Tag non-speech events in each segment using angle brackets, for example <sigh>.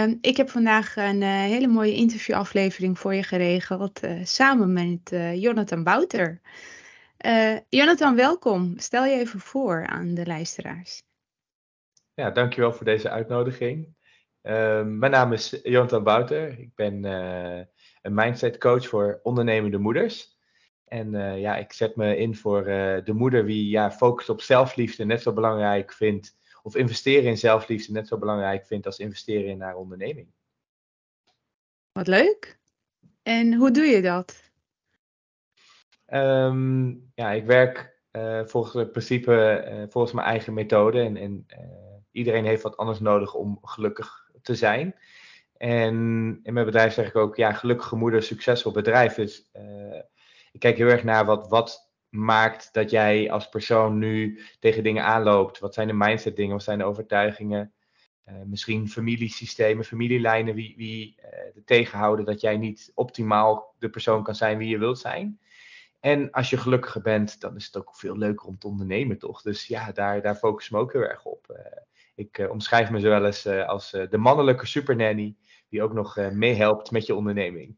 Ehm, ik heb vandaag een uh, hele mooie interviewaflevering voor je geregeld, uh, samen met uh, Jonathan Bouter. Jonathan, welkom. Stel je even voor aan de luisteraars. Ja, dankjewel voor deze uitnodiging. Ehm, mijn naam is Jonathan Bouter. Ik ben een mindset coach voor ondernemende moeders. En ja, ik zet me in voor de moeder die ja, focust op zelfliefde net zo belangrijk vindt of investeren in zelfliefde net zo belangrijk vindt als investeren in haar onderneming. Wat leuk. En hoe doe je dat? Um, ja, ik werk uh, volgens het principe, uh, volgens mijn eigen methode. En, en uh, iedereen heeft wat anders nodig om gelukkig te zijn. En in mijn bedrijf zeg ik ook, ja, gelukkige moeder, succesvol bedrijf. Dus ik kijk heel erg naar wat, wat maakt dat jij als persoon nu tegen dingen aanloopt? Wat zijn de mindset dingen? Wat zijn de overtuigingen? Uh, misschien familiesystemen, familielijnen, wie, wie uh, tegenhouden dat jij niet optimaal de persoon kan zijn wie je wilt zijn. En als je gelukkiger bent, dan is het ook veel leuker om te ondernemen, toch? Dus ja, daar, daar focus ik me ook heel erg op. Uh, ik omschrijf me zo wel eens als de mannelijke supernanny, die ook nog meehelpt met je onderneming.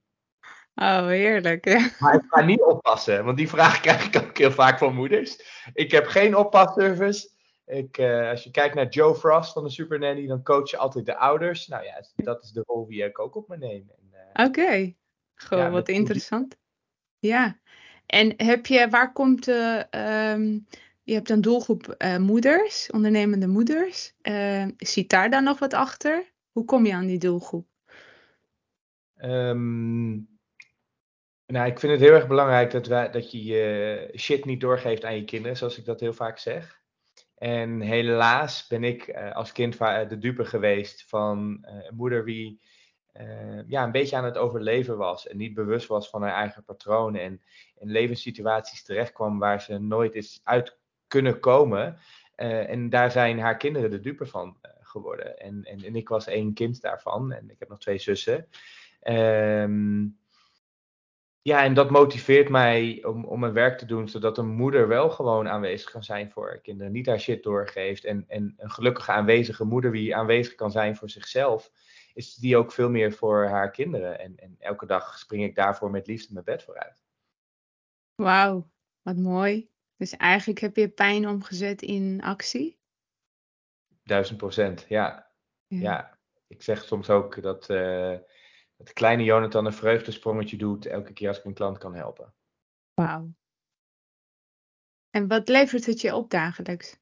Oh, heerlijk. <laughs> Maar ik ga niet oppassen, want die vraag <laughs> krijg ik ook heel vaak van moeders. Ik heb geen oppasservice. Ik, uh, als je kijkt naar Joe Frost van de Super Nanny, dan coach je altijd de ouders. Nou ja, dat is de rol die ik ook op me neem. Uh, Oké, okay. gewoon ja, wat interessant. Ja, en heb je, waar komt de, um, je hebt een doelgroep uh, moeders, ondernemende moeders. ziet daar dan nog wat achter? Hoe kom je aan die doelgroep? Um, nou, ik vind het heel erg belangrijk dat, wij, dat je je shit niet doorgeeft aan je kinderen, zoals ik dat heel vaak zeg. En helaas ben ik uh, als kind de dupe geweest van uh, een moeder die ja, een beetje aan het overleven was en niet bewust was van haar eigen patronen en in levenssituaties terechtkwam waar ze nooit is uit kunnen komen. en daar zijn haar kinderen de dupe van geworden. En, en, en, ik was één kind daarvan en ik heb nog twee zussen. Ehm ja, en dat motiveert mij om, om mijn werk te doen, zodat een moeder wel gewoon aanwezig kan zijn voor haar kinderen. Niet haar shit doorgeeft. En, en een gelukkige aanwezige moeder die aanwezig kan zijn voor zichzelf, is die ook veel meer voor haar kinderen. En, en elke dag spring ik daarvoor met liefde mijn bed vooruit. Wauw, wat mooi. Dus eigenlijk heb je pijn omgezet in actie? Duizend procent, ja. ja. ja. Ik zeg soms ook dat. Uh, dat kleine Jonathan een vreugdesprongetje doet elke keer als ik een klant kan helpen. Wauw. En wat levert het je op dagelijks?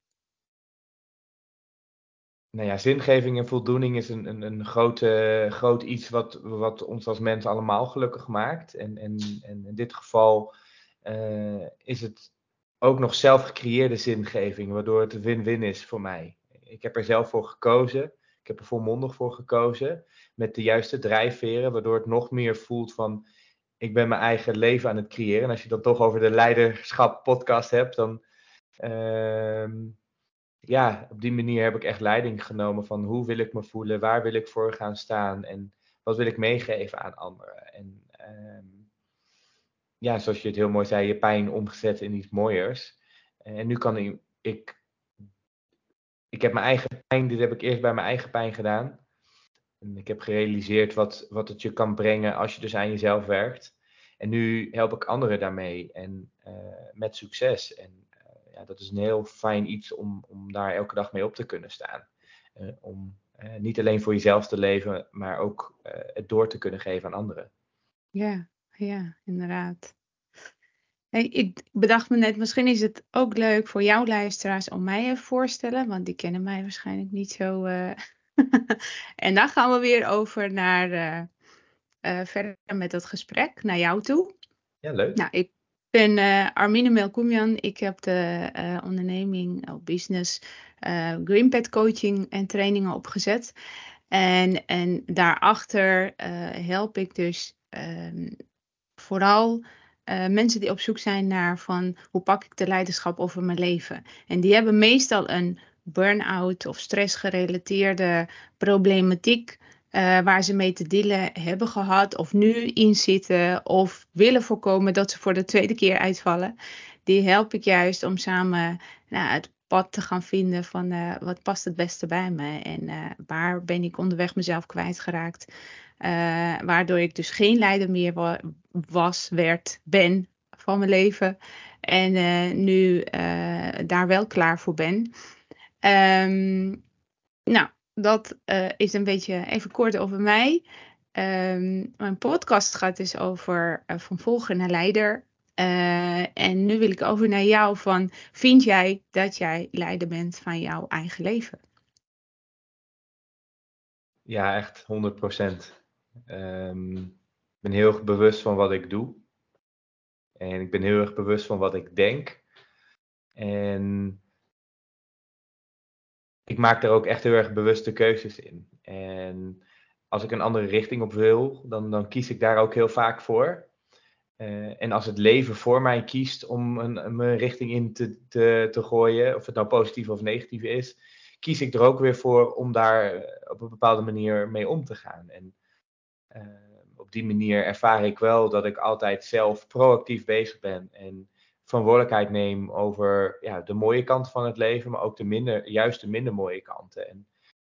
Nou ja, zingeving en voldoening is een, een, een grote, groot iets wat, wat ons als mens allemaal gelukkig maakt. En, en, en in dit geval uh, is het ook nog zelf gecreëerde zingeving, waardoor het een win-win is voor mij. Ik heb er zelf voor gekozen. Ik heb er volmondig voor gekozen met de juiste drijfveren, waardoor het nog meer voelt van ik ben mijn eigen leven aan het creëren. En als je dan toch over de leiderschap podcast hebt, dan uh, ja, op die manier heb ik echt leiding genomen van hoe wil ik me voelen, waar wil ik voor gaan staan en wat wil ik meegeven aan anderen. En uh, ja, zoals je het heel mooi zei, je pijn omgezet in iets mooiers. En nu kan ik, ik, ik heb mijn eigen pijn, dit heb ik eerst bij mijn eigen pijn gedaan. En ik heb gerealiseerd wat, wat het je kan brengen als je dus aan jezelf werkt. En nu help ik anderen daarmee en uh, met succes. En uh, ja, dat is een heel fijn iets om, om daar elke dag mee op te kunnen staan. Uh, om niet alleen voor jezelf te leven, maar ook het door te kunnen geven aan anderen. Ja, ja, inderdaad. Hey, ik bedacht me net, misschien is het ook leuk voor jouw luisteraars om mij even voorstellen, want die kennen mij waarschijnlijk niet zo <laughs> en dan gaan we weer over naar uh, uh, verder met het gesprek naar jou toe. Ja, leuk. Nou, ik ben uh, Armine Melkoemian. Ik heb de onderneming, of business, Greenpad coaching en trainingen opgezet. En, en daarachter help ik dus ehm, vooral mensen die op zoek zijn naar van hoe pak ik de leiderschap over mijn leven. En die hebben meestal een burn-out of stressgerelateerde problematiek uh, waar ze mee te dealen hebben gehad of nu in zitten of willen voorkomen dat ze voor de tweede keer uitvallen. Die help ik juist om samen nou, het pad te gaan vinden van uh, wat past het beste bij me en uh, waar ben ik onderweg mezelf kwijtgeraakt. Waardoor ik dus geen leider meer wa was, werd, ben van mijn leven. En nu daar wel klaar voor ben. Um, nou, dat is een beetje even kort over mij. Um, mijn podcast gaat dus over van volger naar leider. Uh, en nu wil ik over naar jou van, vind jij dat jij leider bent van jouw eigen leven? Ja, echt 100 procent. Um, ik ben heel erg bewust van wat ik doe. En ik ben heel erg bewust van wat ik denk. En ik maak daar ook echt heel erg bewuste keuzes in. En als ik een andere richting op wil, dan, dan kies ik daar ook heel vaak voor. Uh, en als het leven voor mij kiest om een, een richting in te, te, te, gooien, of het nou positief of negatief is, kies ik er ook weer voor om daar eh, op een bepaalde manier mee om te gaan. En uh, op die manier ervaar ik wel dat ik altijd zelf proactief bezig ben en verantwoordelijkheid neem over ja, de mooie kanten van het leven, maar ook de minder, juist de minder mooie kanten. En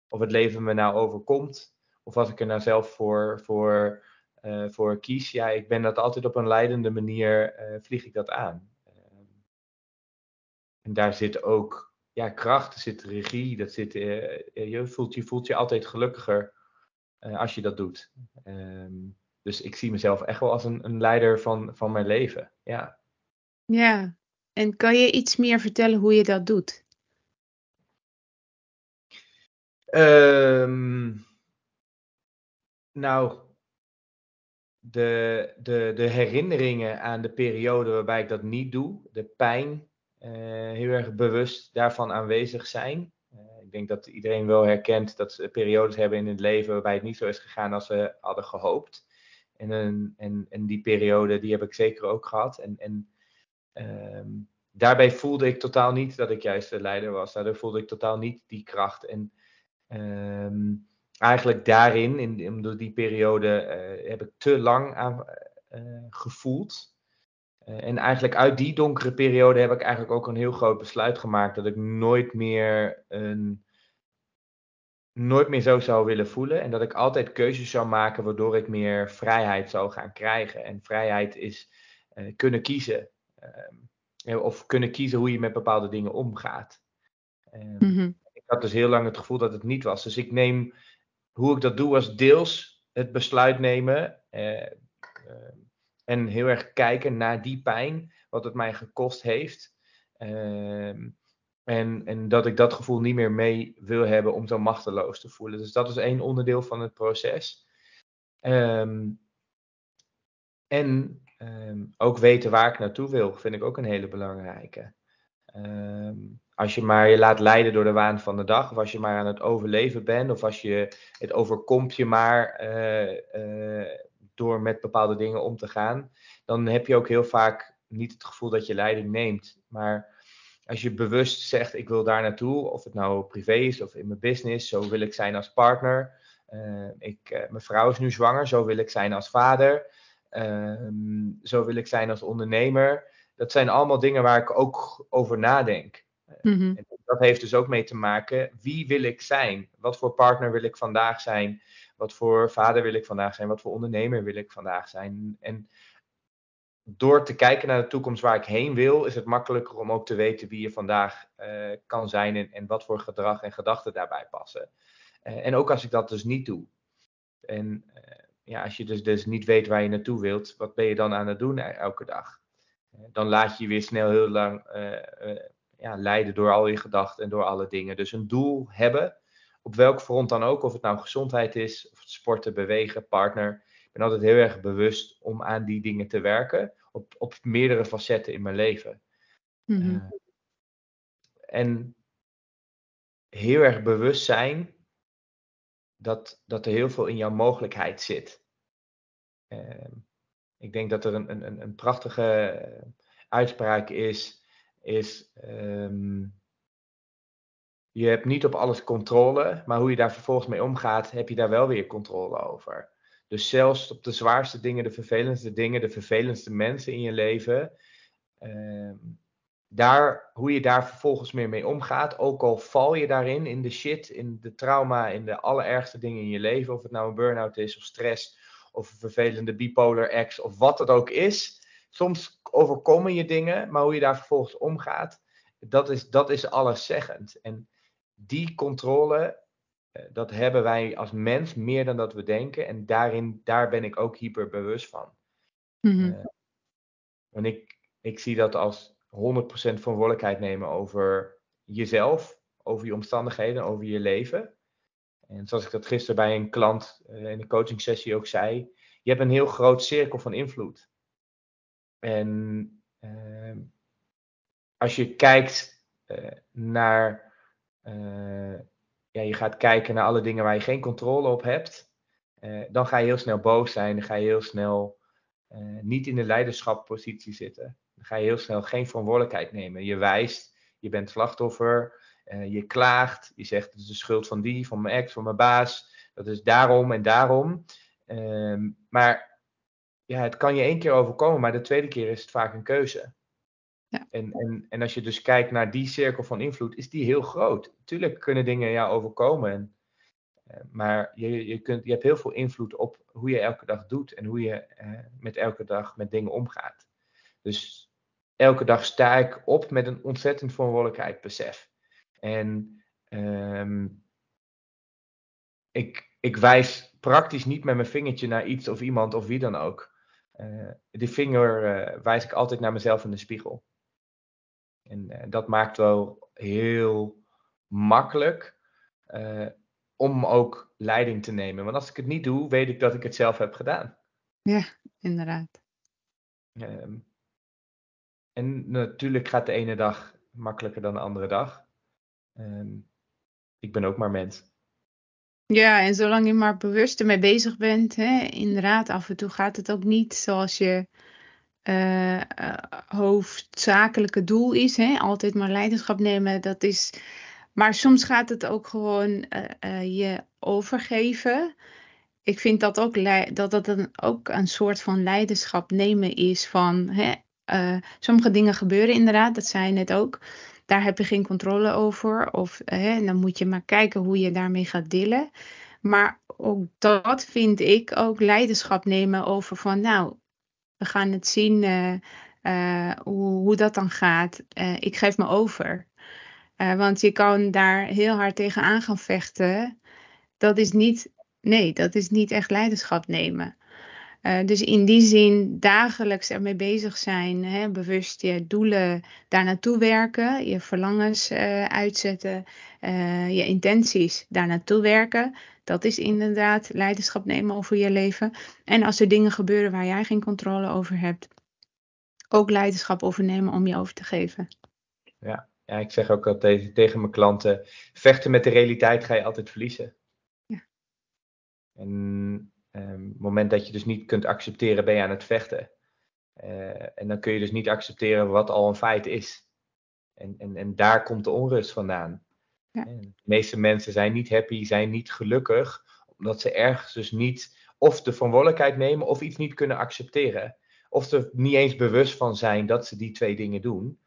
of het leven me nou overkomt, of wat ik er nou zelf voor, voor uh, voor kies, ja, ik ben dat altijd op een leidende manier, uh, vlieg ik dat aan. Ehm, en daar zit ook ja, kracht, er zit regie, dat zit, je, voelt, je voelt je altijd gelukkiger als je dat doet. Um, dus ik zie mezelf echt wel als een, een leider van, van mijn leven. Ja. Ja, en kan je iets meer vertellen hoe je dat doet? Um, nou, de, de, de herinneringen aan de periode waarbij ik dat niet doe, de pijn, uh, heel erg bewust daarvan aanwezig zijn. Uh, ik denk dat iedereen wel herkent dat ze periodes hebben in het leven waarbij het niet zo is gegaan als ze hadden gehoopt. En, en, en die periode, die heb ik zeker ook gehad. En, en um, daarbij voelde ik totaal niet dat ik juist de leider was. Daardoor voelde ik totaal niet die kracht. En um, eigenlijk daarin, in, in die periode, uh, heb ik te lang aan uh, gevoeld. Uh, en eigenlijk uit die donkere periode heb ik eigenlijk ook een heel groot besluit gemaakt dat ik nooit meer een nooit meer zo zou willen voelen en dat ik altijd keuzes zou maken waardoor ik meer vrijheid zou gaan krijgen. En vrijheid is kunnen kiezen. Ehm, of kunnen kiezen hoe je met bepaalde dingen omgaat. Mm -hmm. Ik had dus heel lang het gevoel dat het niet was. Dus ik neem hoe ik dat doe was deels het besluit nemen eh, eh, en heel erg kijken naar die pijn, wat het mij gekost heeft. En, en dat ik dat gevoel niet meer mee wil hebben om zo machteloos te voelen. Dus dat is één onderdeel van het proces. Um, en um, ook weten waar ik naartoe wil, vind ik ook een hele belangrijke. Um, als je maar je laat leiden door de waan van de dag, of als je maar aan het overleven bent, of als je het overkomt je maar uh, uh, door met bepaalde dingen om te gaan, dan heb je ook heel vaak niet het gevoel dat je leiding neemt. Maar als je bewust zegt, ik wil daar naartoe, of het nou privé is of in mijn business, zo wil ik zijn als partner. Uh, ik, mijn vrouw is nu zwanger, zo wil ik zijn als vader. Ehm, zo wil ik zijn als ondernemer. Dat zijn allemaal dingen waar ik ook over nadenk. Mm-hmm. En dat heeft dus ook mee te maken, wie wil ik zijn? Wat voor partner wil ik vandaag zijn? Wat voor vader wil ik vandaag zijn? Wat voor ondernemer wil ik vandaag zijn? En door te kijken naar de toekomst waar ik heen wil, is het makkelijker om ook te weten wie je vandaag uh, kan zijn en, en, wat voor gedrag en gedachten daarbij passen. Uh, en ook als ik dat dus niet doe. En uh, ja, als je dus, dus niet weet waar je naartoe wilt, wat ben je dan aan het doen elke dag? dan laat je je weer snel heel lang ja, leiden door al je gedachten en door alle dingen. Dus een doel hebben, op welk front dan ook, of het nou gezondheid is, of sporten, bewegen, partner. Ik ben altijd heel erg bewust om aan die dingen te werken, op, op meerdere facetten in mijn leven. Uh, en heel erg bewust zijn dat, dat er heel veel in jouw mogelijkheid zit. Uh, ik denk dat er een, een, een prachtige uitspraak is is um, je hebt niet op alles controle, maar hoe je daar vervolgens mee omgaat, heb je daar wel weer controle over. Dus zelfs op de zwaarste dingen, de vervelendste dingen, de vervelendste mensen in je leven, um, daar, hoe je daar vervolgens meer mee omgaat, ook al val je daarin, in de shit, in de trauma, in de allerergste dingen in je leven, of het nou een burn-out is, of stress, of een vervelende bipolar ex, of wat het ook is. Soms overkomen je dingen, maar hoe je daar vervolgens omgaat, dat is, dat is alleszeggend. En die controle, eh, dat hebben wij als mens meer dan dat we denken. En daarin, daar ben ik ook hyper bewust van. Uh, en ik, ik zie dat als 100% verantwoordelijkheid nemen over jezelf, over je omstandigheden, over je leven. En zoals ik dat gisteren bij een klant uh, in de coaching sessie ook zei, je hebt een heel groot cirkel van invloed. En uh, als je kijkt uh, naar, ja, je gaat kijken naar alle dingen waar je geen controle op hebt, dan ga je heel snel boos zijn, dan ga je heel snel niet in de leiderschappositie zitten. Dan ga je heel snel geen verantwoordelijkheid nemen. Je wijst, je bent slachtoffer, uh, je klaagt, je zegt het is de schuld van die, van mijn ex, van mijn baas. Dat is daarom en daarom. Um, maar ja, het kan je één keer overkomen, maar de tweede keer is het vaak een keuze. Ja. En, en, en als je dus kijkt naar die cirkel van invloed, is die heel groot. Tuurlijk kunnen dingen jou overkomen. En, uh, maar je, je, kunt, je hebt heel veel invloed op hoe je elke dag doet en hoe je uh, met elke dag met dingen omgaat. Dus elke dag sta ik op met een ontzettend verantwoordelijkheid besef. En um, ik, ik wijs praktisch niet met mijn vingertje naar iets of iemand of wie dan ook. Uh, die vinger uh, wijs ik altijd naar mezelf in de spiegel. En uh, dat maakt wel heel makkelijk om ook leiding te nemen. Want als ik het niet doe, weet ik dat ik het zelf heb gedaan. Ja, inderdaad. Um, en natuurlijk gaat de ene dag makkelijker dan de andere dag. Um, ik ben ook maar mens. Ja, en zolang je maar bewust ermee bezig bent, hè, inderdaad, af en toe gaat het ook niet zoals je uh, uh, hoofdzakelijke doel is. Hè? Altijd maar leiderschap nemen, dat is. Maar soms gaat het ook gewoon uh, je overgeven. Ik vind dat ook dat dat een, ook een soort van leiderschap nemen is van hè, uh, sommige dingen gebeuren inderdaad, dat zei je net ook. Daar heb je geen controle over. Of uh, dan moet je maar kijken hoe je daarmee gaat dealen. Maar ook dat vind ik ook leiderschap nemen over van nou, we gaan het zien uh, hoe, hoe, dat dan gaat. ik geef me over. want je kan daar heel hard tegenaan gaan vechten. Dat is niet, nee, dat is niet echt leiderschap nemen. Uh, dus in die zin dagelijks ermee bezig zijn, hè, bewust je doelen daar naartoe werken, je verlangens uh, uitzetten, uh, je intenties daar naartoe werken. Dat is inderdaad leiderschap nemen over je leven. En als er dingen gebeuren waar jij geen controle over hebt, ook leiderschap overnemen om je over te geven. Ja, ja ik zeg ook altijd tegen mijn klanten: vechten met de realiteit ga je altijd verliezen. Ja. En Um, het moment dat je dus niet kunt accepteren, ben je aan het vechten. Uh, en dan kun je dus niet accepteren wat al een feit is. En, en, en daar komt de onrust vandaan. Ja. De meeste mensen zijn niet happy, zijn niet gelukkig, omdat ze ergens dus niet of de verantwoordelijkheid nemen of iets niet kunnen accepteren. Of er niet eens bewust van zijn dat ze die twee dingen doen.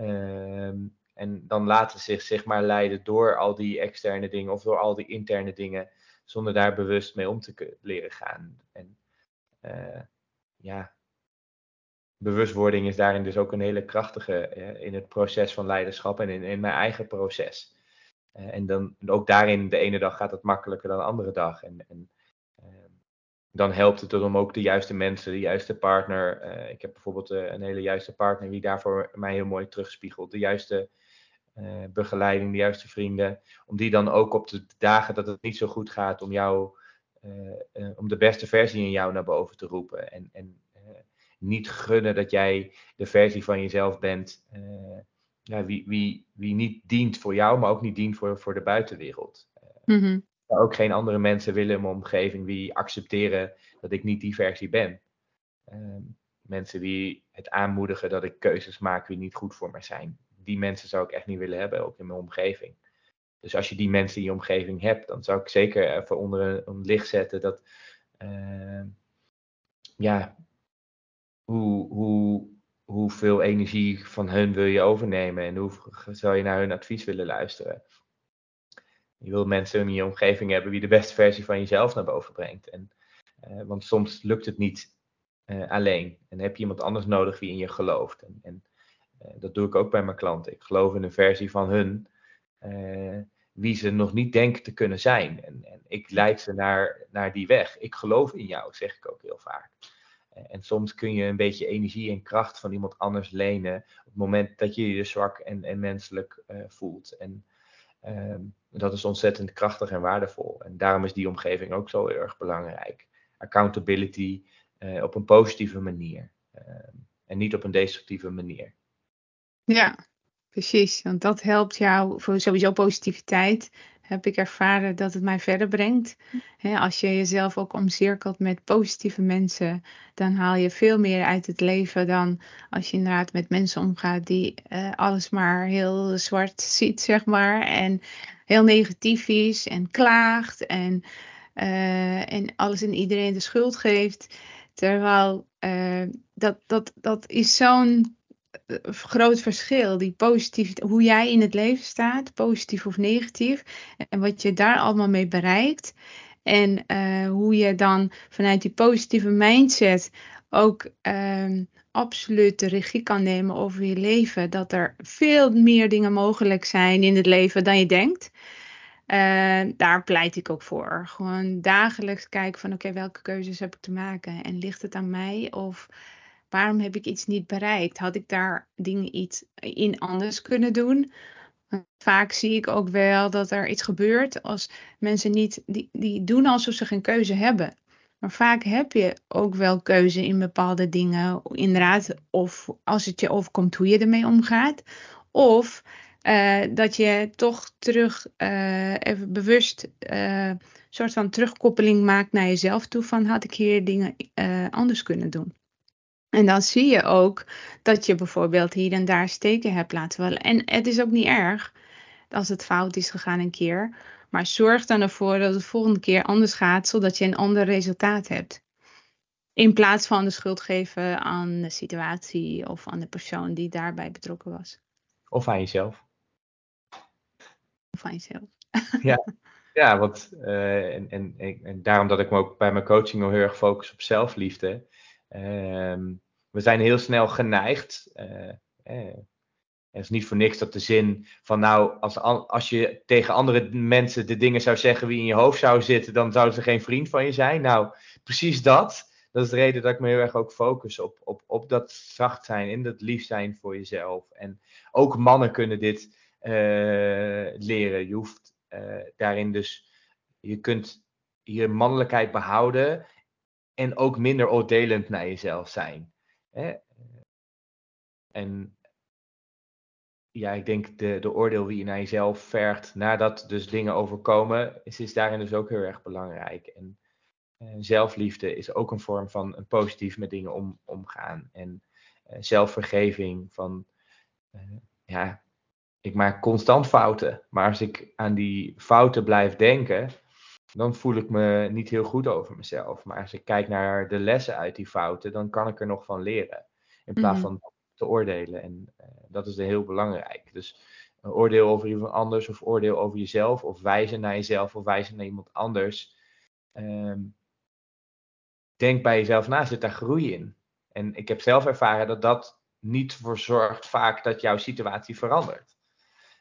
Um, en dan laten ze zich zeg maar leiden door al die externe dingen of door al die interne dingen zonder daar bewust mee om te leren gaan. En uh, ja, bewustwording is daarin dus ook een hele krachtige uh, in het proces van leiderschap en in, in mijn eigen proces. Uh, en dan ook daarin, de ene dag gaat het makkelijker dan de andere dag. En, en dan helpt het om ook de juiste mensen, de juiste partner. ik heb bijvoorbeeld een hele juiste partner die daarvoor mij heel mooi terugspiegelt. De juiste begeleiding, de juiste vrienden. Om die dan ook op de dagen dat het niet zo goed gaat, om jou, uh, uh, om de beste versie in jou naar boven te roepen. En, en niet gunnen dat jij de versie van jezelf bent. Ja, wie, wie, wie niet dient voor jou, maar ook niet dient voor, voor de buitenwereld. Mm-hmm. Ook geen andere mensen willen in mijn omgeving die accepteren dat ik niet die versie ben. mensen die het aanmoedigen dat ik keuzes maak die niet goed voor mij zijn die mensen zou ik echt niet willen hebben, ook in mijn omgeving. Dus als je die mensen in je omgeving hebt, dan zou ik zeker even onder een, licht zetten dat, uh, ja, hoe, hoe hoeveel energie van hun wil je overnemen en hoe zou je naar hun advies willen luisteren. Je wil mensen in je omgeving hebben wie de beste versie van jezelf naar boven brengt. En, uh, want soms lukt het niet uh, alleen. En heb je iemand anders nodig wie in je gelooft. En, en dat doe ik ook bij mijn klanten. Ik geloof in een versie van hun wie ze nog niet denken te kunnen zijn. En, en ik leid ze naar, naar die weg. Ik geloof in jou, zeg ik ook heel vaak. En soms kun je een beetje energie en kracht van iemand anders lenen. op het moment dat je je zwak en, en menselijk voelt. En um, dat is ontzettend krachtig en waardevol. En daarom is die omgeving ook zo heel erg belangrijk. Accountability op een positieve manier. Uh, en niet op een destructieve manier. Ja, precies. Want dat helpt jou voor sowieso positiviteit heb ik ervaren dat het mij verder brengt. als je jezelf ook omcirkelt met positieve mensen, dan haal je veel meer uit het leven dan als je inderdaad met mensen omgaat die uh, alles maar heel zwart ziet, zeg maar. En heel negatief is en klaagt en, uh, en alles en iedereen de schuld geeft. Terwijl uh, dat, dat, dat is zo'n groot verschil. Die positief, hoe jij in het leven staat, positief of negatief. En wat je daar allemaal mee bereikt. En uh, hoe je dan vanuit die positieve mindset ook uh, absoluut de regie kan nemen over je leven. Dat er veel meer dingen mogelijk zijn in het leven dan je denkt. Uh, daar pleit ik ook voor. Gewoon dagelijks kijken van oké, welke keuzes heb ik te maken? En ligt het aan mij of waarom heb ik iets niet bereikt? Had ik daar dingen iets in anders kunnen doen? Vaak zie ik ook wel dat er iets gebeurt als mensen niet, die, die doen alsof ze geen keuze hebben. Maar vaak heb je ook wel keuze in bepaalde dingen. Inderdaad, of als het je overkomt hoe je ermee omgaat. Of uh, dat je toch terug uh, even bewust uh, soort van terugkoppeling maakt naar jezelf toe. Van had ik hier dingen anders kunnen doen. En dan zie je ook dat je bijvoorbeeld hier en daar steken hebt laten vallen. En het is ook niet erg als het fout is gegaan een keer. Maar zorg dan ervoor dat het de volgende keer anders gaat, zodat je een ander resultaat hebt. In plaats van de schuld geven aan de situatie of aan de persoon die daarbij betrokken was. Of aan jezelf. Of aan jezelf. Ja, <laughs> ja want, uh, en, en, en, daarom dat ik me ook bij mijn coaching heel erg focus op zelfliefde. Um, we zijn heel snel geneigd. Uh, eh, het is niet voor niks dat de zin van nou, als, als je tegen andere mensen de dingen zou zeggen wie in je hoofd zou zitten, dan zouden ze geen vriend van je zijn. Nou, precies dat. Dat is de reden dat ik me heel erg ook focus op, op, op dat zacht zijn en dat lief zijn voor jezelf. En ook mannen kunnen dit uh, leren. Je hoeft daarin dus, je kunt je mannelijkheid behouden en ook minder oordelend naar jezelf zijn. Hè? En ja, ik denk de, de oordeel die je naar jezelf vergt nadat dus dingen overkomen, is, is daarin dus ook heel erg belangrijk. En uh, zelfliefde is ook een vorm van een positief met dingen om, omgaan. En uh, zelfvergeving van, ja, ik maak constant fouten. Maar als ik aan die fouten blijf denken, dan voel ik me niet heel goed over mezelf. Maar als ik kijk naar de lessen uit die fouten, dan kan ik er nog van leren. In plaats mhm. van te oordelen. En uh, dat is heel belangrijk. Dus een oordeel over iemand anders, of oordeel over jezelf, of wijzen naar jezelf, of wijzen naar iemand anders. Um, denk bij jezelf na, zit daar groei in. En ik heb zelf ervaren dat dat niet voor zorgt vaak dat jouw situatie verandert.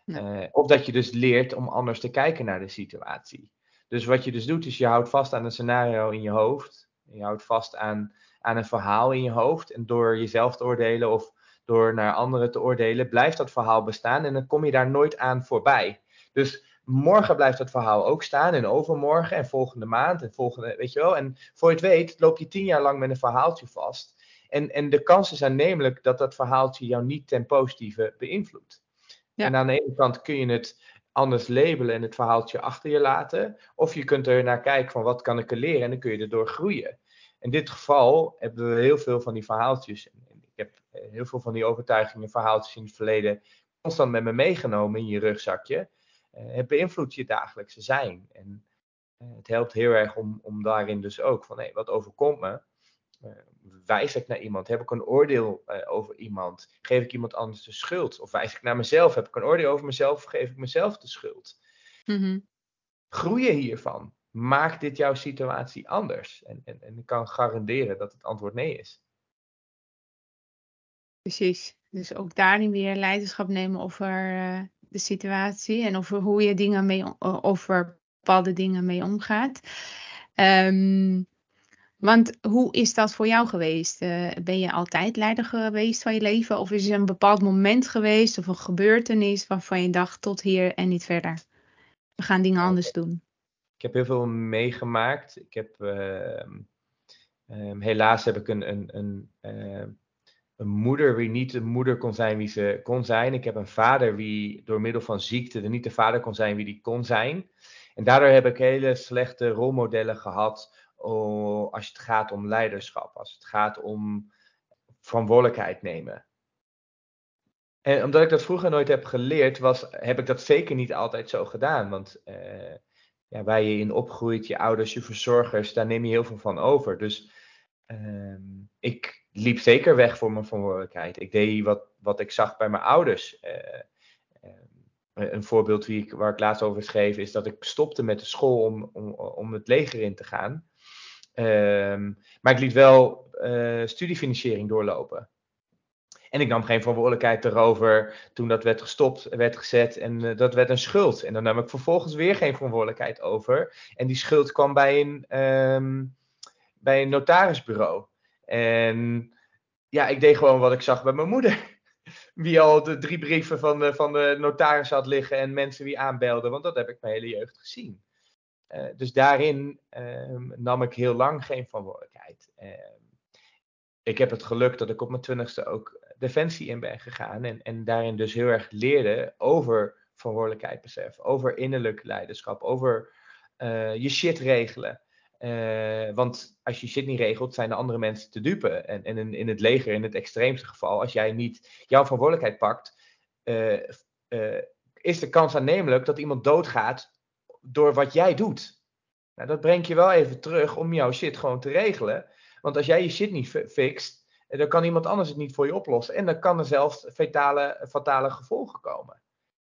Uh, of dat je dus leert om anders te kijken naar de situatie. Dus wat je dus doet, is je houdt vast aan een scenario in je hoofd. Je houdt vast aan, aan een verhaal in je hoofd. En door jezelf te oordelen of door naar anderen te oordelen, blijft dat verhaal bestaan en dan kom je daar nooit aan voorbij. Dus morgen blijft dat verhaal ook staan en overmorgen en volgende maand en volgende, weet je wel. En voor je het weet, loop je tien jaar lang met een verhaaltje vast. En, en de kans is aannemelijk dat dat verhaaltje jou niet ten positieve beïnvloedt. Ja. En aan de ene kant kun je het anders labelen en het verhaaltje achter je laten. Of je kunt er naar kijken van wat kan ik er leren en dan kun je erdoor groeien. In dit geval hebben we heel veel van die verhaaltjes. Ik heb eh, heel veel van die overtuigingen, verhaaltjes in het verleden constant met me meegenomen in je rugzakje. Uh, het beïnvloedt je dagelijkse zijn. En uh, het helpt heel erg om, om daarin dus ook van hé, wat overkomt me? Wijs ik naar iemand? Heb ik een oordeel over iemand? Geef ik iemand anders de schuld? Of wijs ik naar mezelf? Heb ik een oordeel over mezelf? Of geef ik mezelf de schuld? Mm Groeien hiervan. Maakt dit jouw situatie anders? En, en, en ik kan garanderen dat het antwoord nee is. Precies. Dus ook daarin weer leiderschap nemen over uh, de situatie en over hoe je dingen mee, over bepaalde dingen mee omgaat. Um, want hoe is dat voor jou geweest? Uh, ben je altijd leider geweest van je leven? Of is er een bepaald moment geweest of een gebeurtenis waarvan je dacht tot hier en niet verder? We gaan dingen anders doen. Ik heb heel veel meegemaakt. Ik heb, uh, um, helaas heb ik een, een, een, uh, een moeder wie niet de moeder kon zijn wie ze kon zijn. Ik heb een vader wie door middel van ziekte er niet de vader kon zijn wie die kon zijn. En daardoor heb ik hele slechte rolmodellen gehad als het gaat om leiderschap, als het gaat om verantwoordelijkheid nemen. En omdat ik dat vroeger nooit heb geleerd, was, heb ik dat zeker niet altijd zo gedaan. Want uh, ja, waar je in opgroeit, je ouders, je verzorgers, daar neem je heel veel van over. Dus uh, ik liep zeker weg voor mijn verantwoordelijkheid. Ik deed wat, wat ik zag bij mijn ouders. Uh, een voorbeeld wie ik, waar ik laatst over schreef, is dat ik stopte met de school om, om, om het leger in te gaan. Ehm, maar ik liet wel uh, studiefinanciering doorlopen. En ik nam geen verantwoordelijkheid erover toen dat werd gestopt, werd gezet en uh, dat werd een schuld. En dan nam ik vervolgens weer geen verantwoordelijkheid over. En die schuld kwam bij een, um, bij een notarisbureau. En ja, ik deed gewoon wat ik zag bij mijn moeder. <laughs> Wie al de drie brieven van de, van de notaris had liggen en mensen wie aanbelden. Want dat heb ik mijn hele jeugd gezien. Uh, dus daarin um, nam ik heel lang geen verantwoordelijkheid. Uh, ik heb het geluk dat ik op mijn twintigste ook defensie in ben gegaan. En, en daarin dus heel erg leerde over verantwoordelijkheidsbesef, over innerlijk leiderschap, over uh, je shit regelen. Uh, want als je shit niet regelt, zijn de andere mensen te dupe. En, en in, in, het leger, in het extreemste geval, als jij niet jouw verantwoordelijkheid pakt, is de kans aannemelijk dat iemand doodgaat door wat jij doet. Nou, dat brengt je wel even terug om jouw shit gewoon te regelen. Want als jij je shit niet fixt, dan kan iemand anders het niet voor je oplossen. En dan kan er zelfs fatale, fatale gevolgen komen.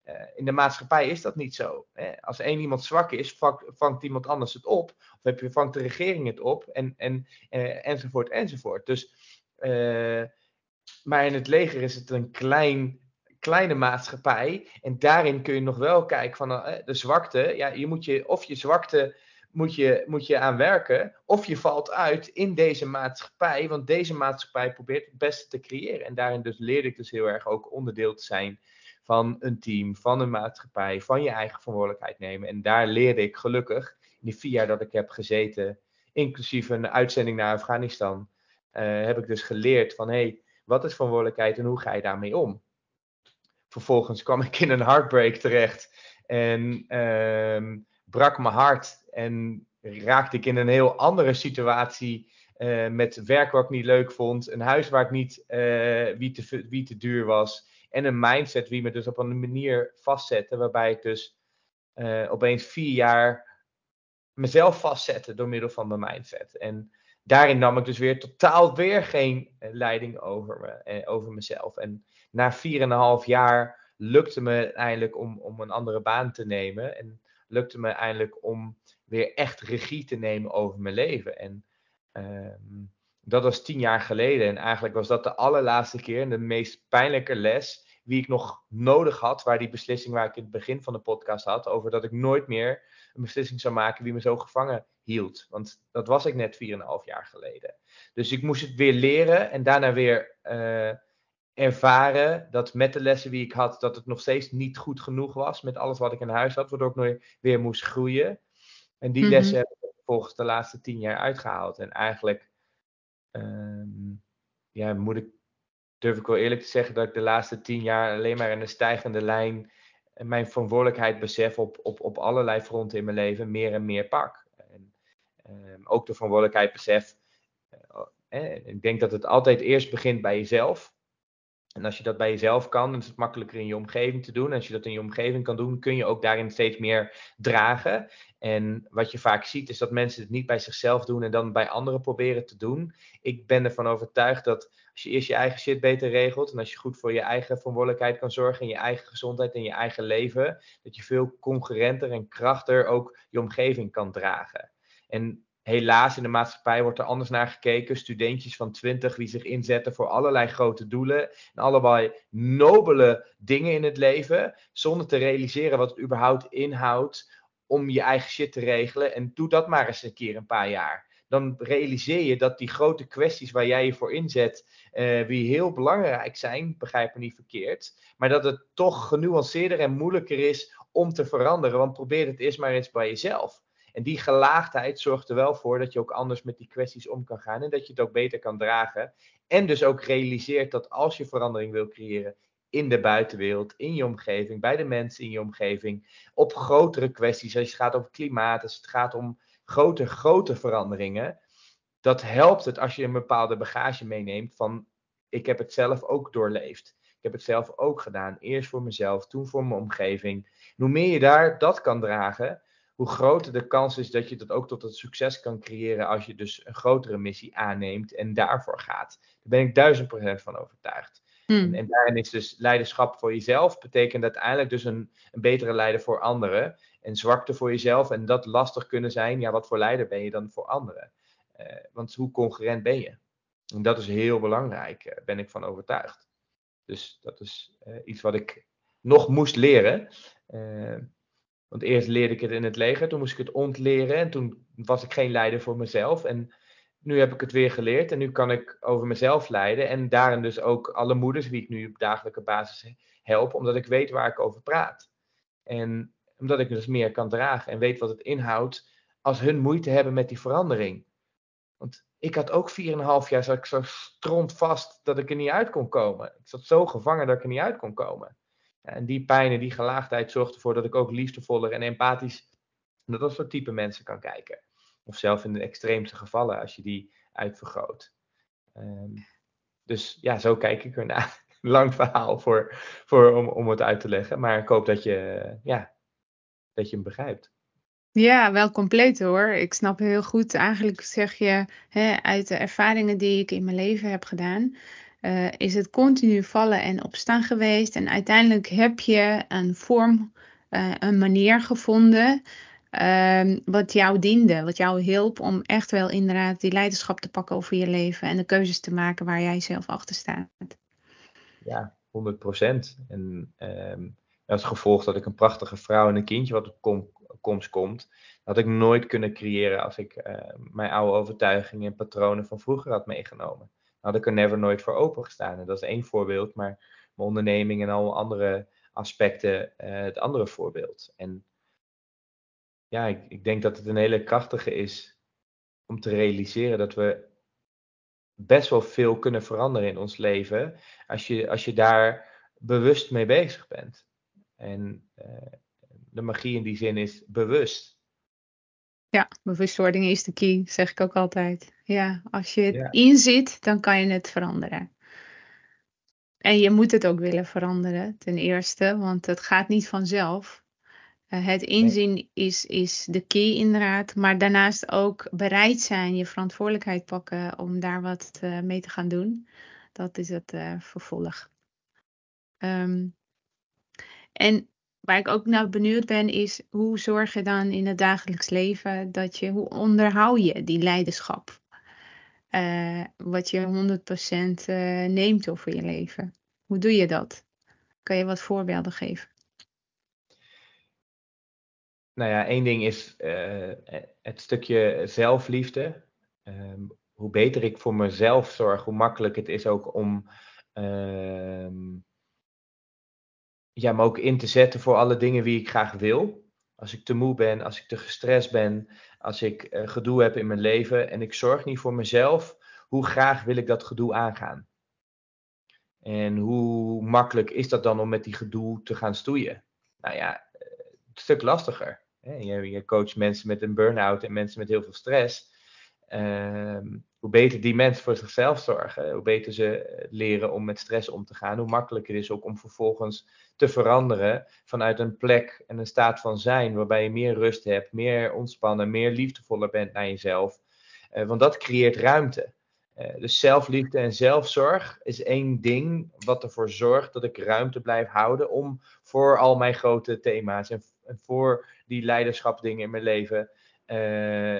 Uh, in de maatschappij is dat niet zo. Hè? Als één iemand zwak is, vangt, iemand anders het op. Of heb je, vangt de regering het op. En, en, uh, enzovoort, enzovoort. Dus, maar in het leger is het een klein, kleine maatschappij. En daarin kun je nog wel kijken van de zwakte. Ja, je moet je, of je zwakte moet je, moet je aan werken. Of je valt uit in deze maatschappij. Want deze maatschappij probeert het beste te creëren. En daarin dus leerde ik dus heel erg ook onderdeel te zijn van een team, van een maatschappij, van je eigen verantwoordelijkheid nemen. En daar leerde ik gelukkig, in die vier jaar dat ik heb gezeten, inclusief een uitzending naar Afghanistan, uh, heb ik dus geleerd van hé, hey, wat is verantwoordelijkheid en hoe ga je daarmee om? Vervolgens kwam ik in een heartbreak terecht en uh, brak mijn hart en raakte ik in een heel andere situatie uh, met werk wat ik niet leuk vond, een huis waar ik niet, wie, te, wie te duur was en een mindset wie me dus op een manier vastzette, waarbij ik dus uh, opeens vier jaar mezelf vastzette door middel van mijn mindset. En daarin nam ik dus weer totaal weer geen leiding over, me, over mezelf. En na vier en een half jaar lukte me eindelijk om, om een andere baan te nemen. En lukte me eindelijk om weer echt regie te nemen over mijn leven. En ehm, dat was tien jaar geleden. En eigenlijk was dat de allerlaatste keer en de meest pijnlijke les wie ik nog nodig had, waar die beslissing waar ik in het begin van de podcast had, over dat ik nooit meer een beslissing zou maken die me zo gevangen hield. Want dat was ik net 4,5 jaar geleden. Dus ik moest het weer leren en daarna weer uh, ervaren dat met de lessen die ik had, dat het nog steeds niet goed genoeg was met alles wat ik in huis had, waardoor ik nooit weer moest groeien. En die mm -hmm. lessen heb ik volgens de laatste tien jaar uitgehaald. En eigenlijk um, ja, moet ik durf ik wel eerlijk te zeggen dat ik de laatste tien jaar alleen maar in een stijgende lijn mijn verantwoordelijkheid besef op, op, op allerlei fronten in mijn leven meer en meer pak. En, uh, ook de verantwoordelijkheid besef. Uh, eh, ik denk dat het altijd eerst begint bij jezelf. En als je dat bij jezelf kan, dan is het makkelijker in je omgeving te doen. En als je dat in je omgeving kan doen, kun je ook daarin steeds meer dragen. En wat je vaak ziet, is dat mensen het niet bij zichzelf doen en dan bij anderen proberen te doen. Ik ben ervan overtuigd dat als je eerst je eigen shit beter regelt en als je goed voor je eigen verantwoordelijkheid kan zorgen en je eigen gezondheid en je eigen leven, dat je veel concurrenter en krachter ook je omgeving kan dragen. En helaas in de maatschappij wordt er anders naar gekeken. Studentjes van 20 die zich inzetten voor allerlei grote doelen en allerlei nobele dingen in het leven, zonder te realiseren wat het überhaupt inhoudt om je eigen shit te regelen. En doe dat maar eens een keer een paar jaar. Dan realiseer je dat die grote kwesties waar jij je voor inzet, die heel belangrijk zijn, begrijp me niet verkeerd, maar dat het toch genuanceerder en moeilijker is om te veranderen. Want probeer het eerst maar eens bij jezelf. En die gelaagdheid zorgt er wel voor dat je ook anders met die kwesties om kan gaan en dat je het ook beter kan dragen. En dus ook realiseert dat als je verandering wil creëren in de buitenwereld, in je omgeving, bij de mensen in je omgeving, op grotere kwesties, als het gaat over klimaat, als het gaat om grote, grote veranderingen, dat helpt het als je een bepaalde bagage meeneemt van ik heb het zelf ook doorleefd. Ik heb het zelf ook gedaan. Eerst voor mezelf, toen voor mijn omgeving. hoe meer je daar dat kan dragen, hoe groter de kans is dat je dat ook tot het succes kan creëren als je dus een grotere missie aanneemt en daarvoor gaat. Daar ben ik duizend procent van overtuigd. En, hmm. en, daarin is dus leiderschap voor jezelf, betekent uiteindelijk dus een, een betere leider voor anderen. En zwakte voor jezelf en dat lastig kunnen zijn, ja, wat voor leider ben je dan voor anderen? Uh, want hoe concurrent ben je? En dat is heel belangrijk, uh, ben ik van overtuigd. Dus dat is uh, iets wat ik nog moest leren. Want eerst leerde ik het in het leger, toen moest ik het ontleren en toen was ik geen leider voor mezelf. En nu heb ik het weer geleerd en nu kan ik over mezelf leiden. En daarin dus ook alle moeders wie ik nu op dagelijkse basis help, omdat ik weet waar ik over praat. En omdat ik dus meer kan dragen en weet wat het inhoudt als hun moeite hebben met die verandering. Want ik had ook 4,5 jaar zat ik zo vast dat ik er niet uit kon komen. Ik zat zo gevangen dat ik er niet uit kon komen. En die pijn en die gelaagdheid zorgt ervoor dat ik ook liefdevoller en empathisch naar dat soort type mensen kan kijken. Of zelf in de extreemste gevallen als je die uitvergroot. Um, dus ja, zo kijk ik ernaar. <laughs> Lang verhaal voor, voor, om, om het uit te leggen. Maar ik hoop dat je, ja, dat je hem begrijpt. Ja, wel compleet hoor. Ik snap heel goed. Eigenlijk zeg je hè, uit de ervaringen die ik in mijn leven heb gedaan, uh, is het continu vallen en opstaan geweest. En uiteindelijk heb je een vorm, uh, een manier gevonden. Uh, wat jou diende, wat jou hielp om echt wel inderdaad die leiderschap te pakken over je leven en de keuzes te maken waar jij zelf achter staat. Ja, 100 procent. En um, als gevolg dat ik een prachtige vrouw en een kindje wat op kom, komst komt, had ik nooit kunnen creëren als ik uh, mijn oude overtuigingen en patronen van vroeger had meegenomen had ik er never nooit voor open gestaan. En dat is één voorbeeld, maar mijn onderneming en alle andere aspecten uh, het andere voorbeeld. En ja, ik, ik denk dat het een hele krachtige is om te realiseren dat we best wel veel kunnen veranderen in ons leven als je, als je daar bewust mee bezig bent. En uh, de magie in die zin is bewust. Ja, bewustwording is de key, zeg ik ook altijd. Ja, als je het ja. inziet, dan kan je het veranderen. En je moet het ook willen veranderen, ten eerste, want het gaat niet vanzelf. Uh, het inzien nee. is, is de key inderdaad, maar daarnaast ook bereid zijn, je verantwoordelijkheid pakken om daar wat uh, mee te gaan doen. Dat is het uh, vervolg. Um, en waar ik ook naar benieuwd ben, is hoe zorg je dan in het dagelijks leven dat je, hoe onderhoud je die leiderschap? Uh, wat je 100% uh, neemt over je leven. Hoe doe je dat? Kan je wat voorbeelden geven? Nou ja, één ding is uh, het stukje zelfliefde. Um, hoe beter ik voor mezelf zorg, hoe makkelijk het is ook om ehm, ja, me ook in te zetten voor alle dingen die ik graag wil. Als ik te moe ben, als ik te gestrest ben, als ik uh, gedoe heb in mijn leven en ik zorg niet voor mezelf, hoe graag wil ik dat gedoe aangaan? En hoe makkelijk is dat dan om met die gedoe te gaan stoeien? Nou ja, een stuk lastiger. Je, coacht mensen met een burn-out en mensen met heel veel stress. Uh, hoe beter die mensen voor zichzelf zorgen, hoe beter ze leren om met stress om te gaan, hoe makkelijker het is ook om vervolgens te veranderen vanuit een plek en een staat van zijn waarbij je meer rust hebt, meer ontspannen, meer liefdevoller bent naar jezelf. Uh, want dat creëert ruimte. Uh, dus zelfliefde en zelfzorg is één ding wat ervoor zorgt dat ik ruimte blijf houden om voor al mijn grote thema's en, voor die leiderschapsdingen in mijn leven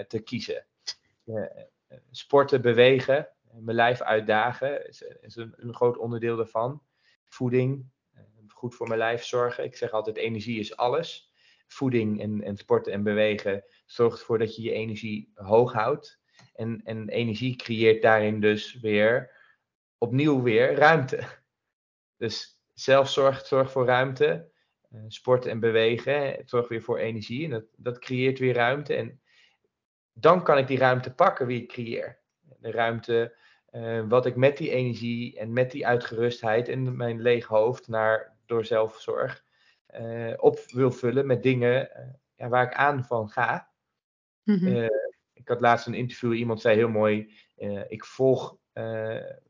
te kiezen. Sporten, bewegen, mijn lijf uitdagen is, is een, een, groot onderdeel daarvan. Voeding, goed voor mijn lijf zorgen. Ik zeg altijd: energie is alles. Voeding en, en sporten en bewegen zorgt ervoor dat je je energie hoog houdt. En, en energie creëert daarin dus weer opnieuw weer ruimte. Dus zelfzorg zorgt voor ruimte. Sporten en bewegen zorgt weer voor energie. En dat, dat creëert weer ruimte. En dan kan ik die ruimte pakken wie ik creëer. De ruimte uh, wat ik met die energie en met die uitgerustheid en mijn leeg hoofd naar door zelfzorg uh, op wil vullen met dingen uh, ja, waar ik aan van ga. Uh, ik had laatst een interview, iemand zei heel mooi, ik volg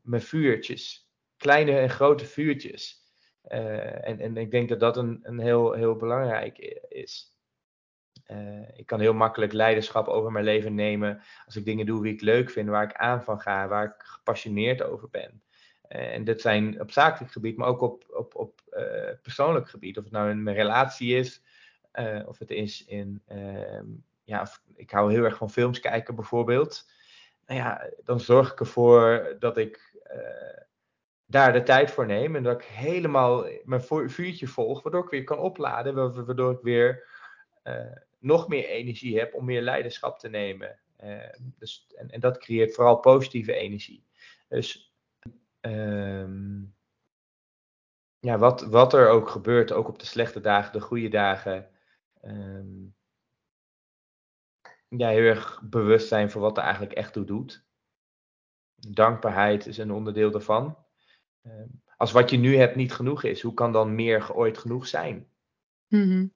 mijn vuurtjes, kleine en grote vuurtjes. en, en ik denk dat dat een, een heel, heel belangrijk is. Ik kan heel makkelijk leiderschap over mijn leven nemen als ik dingen doe die ik leuk vind, waar ik aan van ga, waar ik gepassioneerd over ben. En dat zijn op zakelijk gebied, maar ook op, op, op uh, persoonlijk gebied. Of het nou in mijn relatie is, of het is in. Uh, ja, ik hou heel erg van films kijken bijvoorbeeld. Nou ja, dan zorg ik ervoor dat ik eh, daar de tijd voor neem. En dat ik helemaal mijn vuurtje volg, waardoor ik weer kan opladen. Waardoor ik weer nog meer energie heb om meer leiderschap te nemen. dus, en, en dat creëert vooral positieve energie. Dus um, ja, wat, wat er ook gebeurt, ook op de slechte dagen, de goede dagen. Um, ja, heel erg bewust zijn voor wat er eigenlijk echt toe doet. Dankbaarheid is een onderdeel daarvan. Um, als wat je nu hebt niet genoeg is, hoe kan dan meer ooit genoeg zijn? Mm-hmm.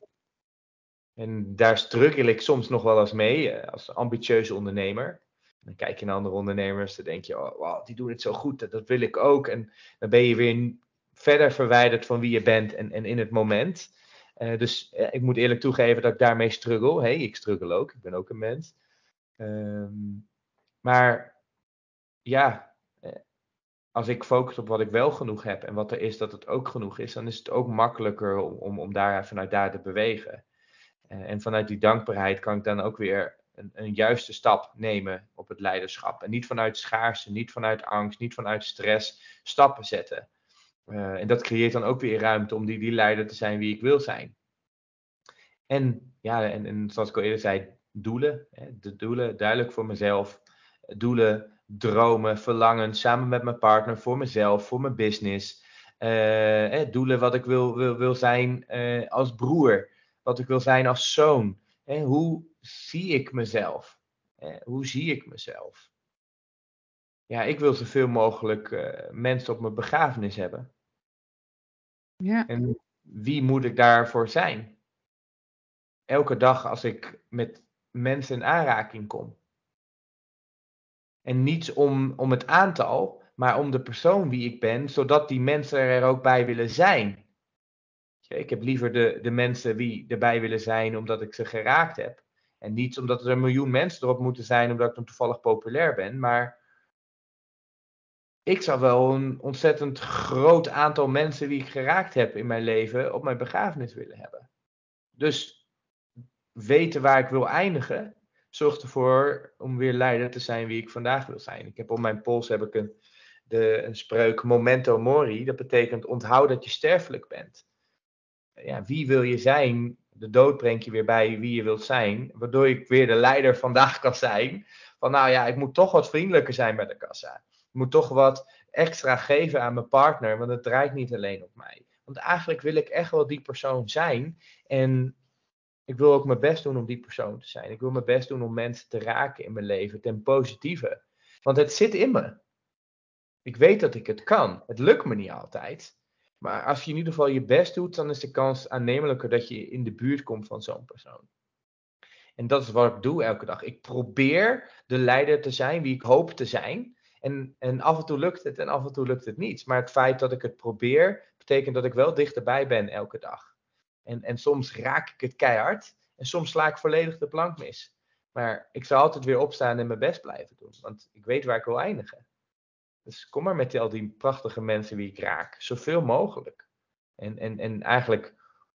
En daar struggle ik soms nog wel eens mee eh, als ambitieuze ondernemer. Dan kijk je naar andere ondernemers, dan denk je, oh, wow, die doen het zo goed, dat, wil ik ook. En dan ben je weer verder verwijderd van wie je bent en, in het moment. Uh, dus uh, ik moet eerlijk toegeven dat ik daarmee struggle. hey, ik struggle ook, ik ben ook een mens. Um, maar ja, eh, als ik focus op wat ik wel genoeg heb en wat er is dat het ook genoeg is, dan is het ook makkelijker om, om, om daar vanuit daar te bewegen. En vanuit die dankbaarheid kan ik dan ook weer een, een, juiste stap nemen op het leiderschap. En niet vanuit schaarste, niet vanuit angst, niet vanuit stress stappen zetten. Uh, en dat creëert dan ook weer ruimte om die, die leider te zijn wie ik wil zijn. En ja, en, en zoals ik al eerder zei, doelen. Hè, de doelen duidelijk voor mezelf. Doelen, dromen, verlangen, samen met mijn partner, voor mezelf, voor mijn business. Uh, doelen wat ik wil, wil, wil zijn als broer, wat ik wil zijn als zoon. hoe zie ik mezelf? Eh, hoe zie ik mezelf? Ja, ik wil zoveel mogelijk uh, mensen op mijn begrafenis hebben. Ja. En wie moet ik daarvoor zijn? Elke dag als ik met mensen in aanraking kom. En niet om, om het aantal, maar om de persoon wie ik ben, zodat die mensen er ook bij willen zijn. Ik heb liever de, de mensen wie erbij willen zijn omdat ik ze geraakt heb, en niet omdat er een miljoen mensen erop moeten zijn, omdat ik dan toevallig populair ben. Maar ik zou wel een ontzettend groot aantal mensen die ik geraakt heb in mijn leven op mijn begrafenis willen hebben. Dus weten waar ik wil eindigen, zorgt ervoor om weer leider te zijn wie ik vandaag wil zijn. Ik heb op mijn pols heb ik een, de, een spreuk Momento Mori. Dat betekent onthoud dat je sterfelijk bent. Ja, wie wil je zijn de dood brengt je weer bij wie je wilt zijn. Waardoor ik weer de leider vandaag kan zijn. Van nou ja, ik moet toch wat vriendelijker zijn bij de kassa. Ik moet toch wat extra geven aan mijn partner. Want het draait niet alleen op mij. Want eigenlijk wil ik echt wel die persoon zijn. En ik wil ook mijn best doen om die persoon te zijn. Ik wil mijn best doen om mensen te raken in mijn leven. Ten positieve. Want het zit in me. Ik weet dat ik het kan. Het lukt me niet altijd. Maar als je in ieder geval je best doet, dan is de kans aannemelijker dat je in de buurt komt van zo'n persoon. En dat is wat ik doe elke dag. Ik probeer de leider te zijn wie ik hoop te zijn. En, en af en toe lukt het en af en toe lukt het niet. Maar het feit dat ik het probeer, betekent dat ik wel dichterbij ben elke dag. En, en soms raak ik het keihard en soms sla ik volledig de plank mis. Maar ik zal altijd weer opstaan en mijn best blijven doen. Want ik weet waar ik wil eindigen. Dus kom maar met al die prachtige mensen wie ik raak. Zoveel mogelijk. En, en, en eigenlijk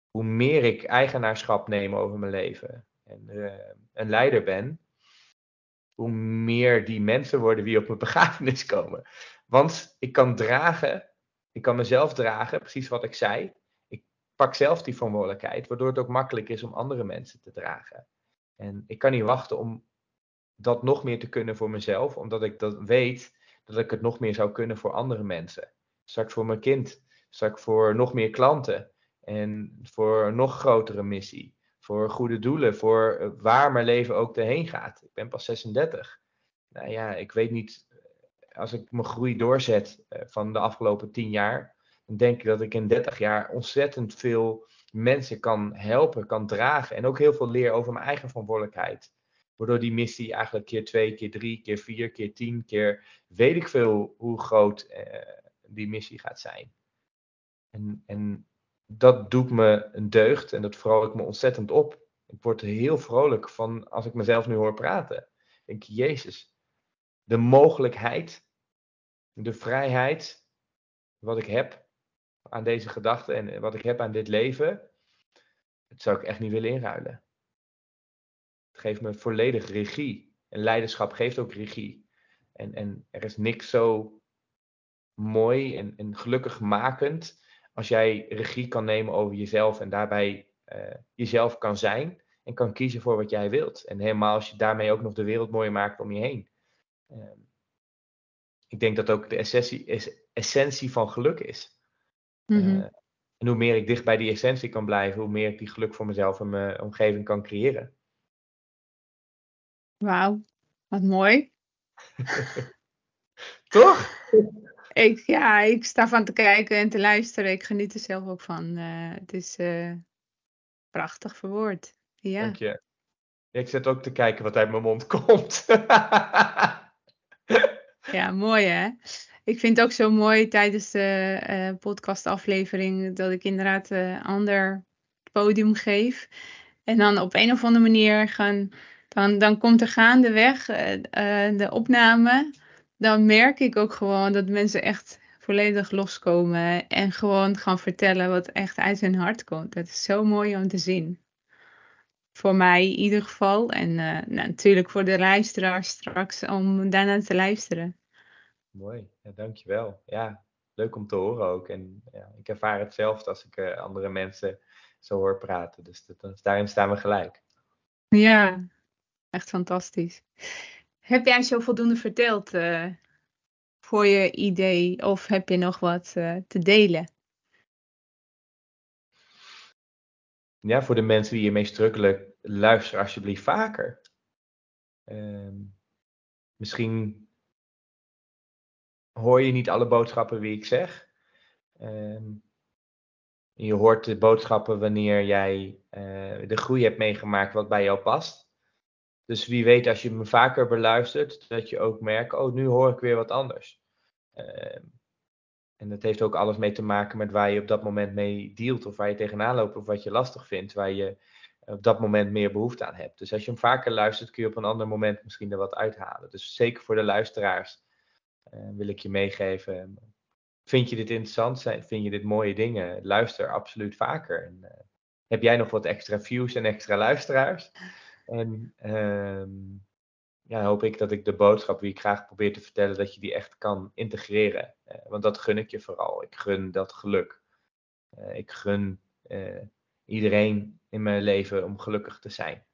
hoe meer ik eigenaarschap neem over mijn leven en uh, een leider ben, hoe meer die mensen worden die op mijn <laughs> begrafenis komen. Want ik kan dragen, ik kan mezelf dragen, precies wat ik zei. Ik pak zelf die verantwoordelijkheid, waardoor het ook makkelijk is om andere mensen te dragen. En ik kan niet wachten om dat nog meer te kunnen voor mezelf, omdat ik dat weet dat ik het nog meer zou kunnen voor andere mensen. Straks voor mijn kind, straks voor nog meer klanten en voor een nog grotere missie. Voor goede doelen, voor eh, waar mijn leven ook heen gaat. Ik ben pas 36. Nou ja, ik weet niet, eh, als ik mijn groei doorzet eh, van de afgelopen 10 jaar, dan denk ik dat ik in 30 jaar ontzettend veel mensen kan helpen, kan dragen. En ook heel veel leer over mijn eigen verantwoordelijkheid. Waardoor die missie eigenlijk keer twee, keer drie, keer vier, keer tien, keer weet ik veel hoe groot eh, die missie gaat zijn. En, en dat doet me een deugd en dat vrolijk me ontzettend op. Ik word heel vrolijk van als ik mezelf nu hoor praten. Ik denk, Jezus, de mogelijkheid, de vrijheid, wat ik heb aan deze gedachten en wat ik heb aan dit leven, dat zou ik echt niet willen inruilen. Geeft me volledig regie. En leiderschap geeft ook regie. En, en er is niks zo mooi en, en gelukkig makend als jij regie kan nemen over jezelf en daarbij uh, jezelf kan zijn en kan kiezen voor wat jij wilt. En helemaal als je daarmee ook nog de wereld mooier maakt om je heen. Uh, ik denk dat ook de essentie, essentie van geluk is. Mm -hmm. uh, en hoe meer ik dicht bij die essentie kan blijven, hoe meer ik die geluk voor mezelf en mijn omgeving kan creëren. Wauw, wat mooi. <laughs> Toch? ik, ja, ik sta van te kijken en te luisteren. Ik geniet er zelf ook van. Uh, het is uh, prachtig verwoord. Ja. Dank je. Ik zit ook te kijken wat uit mijn mond <laughs> komt. <laughs> ja, mooi hè. Ik vind het ook zo mooi tijdens de uh, podcastaflevering dat ik inderdaad een ander podium geef. En dan op een of andere manier gaan, dan, dan komt er gaandeweg de opname dan merk ik ook gewoon dat mensen echt volledig loskomen en gewoon gaan vertellen wat echt uit hun hart komt. Dat is zo mooi om te zien. Voor mij in ieder geval. En uh, nou, natuurlijk voor de luisteraars straks om daarna te luisteren. Mooi, ja, dankjewel. Ja, leuk om te horen ook. En ja, ik ervaar hetzelfde als ik uh, andere mensen zo hoor praten. Dus dat, daarin staan we gelijk. Ja, echt fantastisch. Heb jij zo voldoende verteld uh, voor je idee of heb je nog wat uh, te delen? Ja, voor de mensen die hiermee strukkelen, luister alsjeblieft vaker. Uh, misschien hoor je niet alle boodschappen wie ik zeg. Ehm, je hoort de boodschappen wanneer jij uh, de groei hebt meegemaakt wat bij jou past. Dus wie weet, als je me vaker beluistert, dat je ook merkt, oh, nu hoor ik weer wat anders. Uh, en dat heeft ook alles mee te maken met waar je op dat moment mee dealt, of waar je tegenaan loopt, of wat je lastig vindt, waar je op dat moment meer behoefte aan hebt. Dus als je hem vaker luistert, kun je op een ander moment misschien er wat uithalen. Dus zeker voor de luisteraars uh, wil ik je meegeven. Vind je dit interessant? Vind je dit mooie dingen? Luister absoluut vaker. En, uh, heb jij nog wat extra views en extra luisteraars? En um, ja, hoop ik dat ik de boodschap die ik graag probeer te vertellen, dat je die echt kan integreren. Uh, want dat gun ik je vooral. Ik gun dat geluk. Uh, ik gun uh, iedereen in mijn leven om gelukkig te zijn.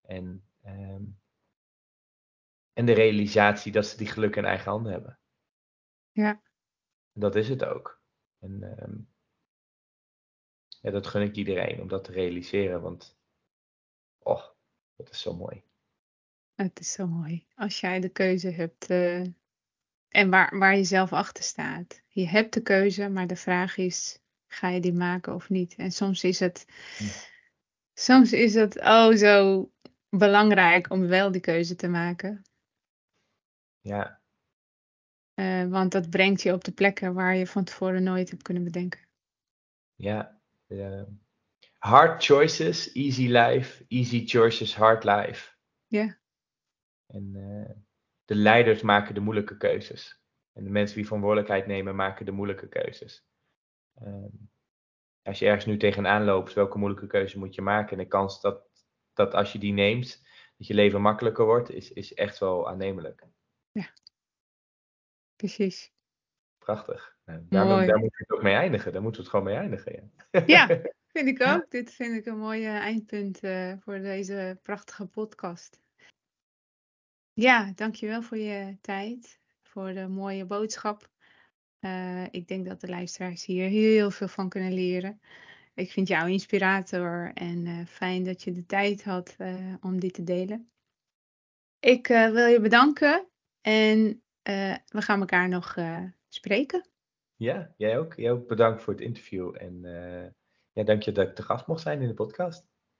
En, um, en de realisatie dat ze die geluk in eigen handen hebben. Ja. Dat is het ook. En um, ja, dat gun ik iedereen om dat te realiseren. Want, oh, dat is zo mooi. Het is zo mooi. Als jij de keuze hebt uh, en waar, waar je zelf achter staat. Je hebt de keuze, maar de vraag is, ga je die maken of niet? En soms is het, hm. soms is het oh zo belangrijk om wel die keuze te maken. Ja, Eh, want dat brengt je op de plekken waar je van tevoren nooit hebt kunnen bedenken. ja. ja. Hard choices, easy life. Easy choices, hard life. Ja. En eh, de leiders maken de moeilijke keuzes. En de mensen die verantwoordelijkheid nemen, maken de moeilijke keuzes. Ehm, als je ergens nu tegenaan loopt, welke moeilijke keuze moet je maken? En de kans dat, dat als je die neemt, dat je leven makkelijker wordt, is, is echt wel aannemelijk. Precies. Prachtig. Nou, daar, moeten we het ook mee eindigen. Daar moeten we het gewoon mee eindigen. Ja. Ja, <laughs> vind ik ook. Dit vind ik een mooie eindpunt eh, voor deze prachtige podcast. Ja, dankjewel voor je tijd, voor de mooie boodschap. Eh, ik denk dat de luisteraars hier heel veel van kunnen leren. Ik vind jou inspirator en eh, fijn dat je de tijd had eh, om dit te delen. Ik eh, wil je bedanken en eh, we gaan elkaar nog eh, spreken. ja, jij ook. Jij ook bedankt voor het interview. En eh ja, dank je dat ik te gast mocht zijn in de podcast.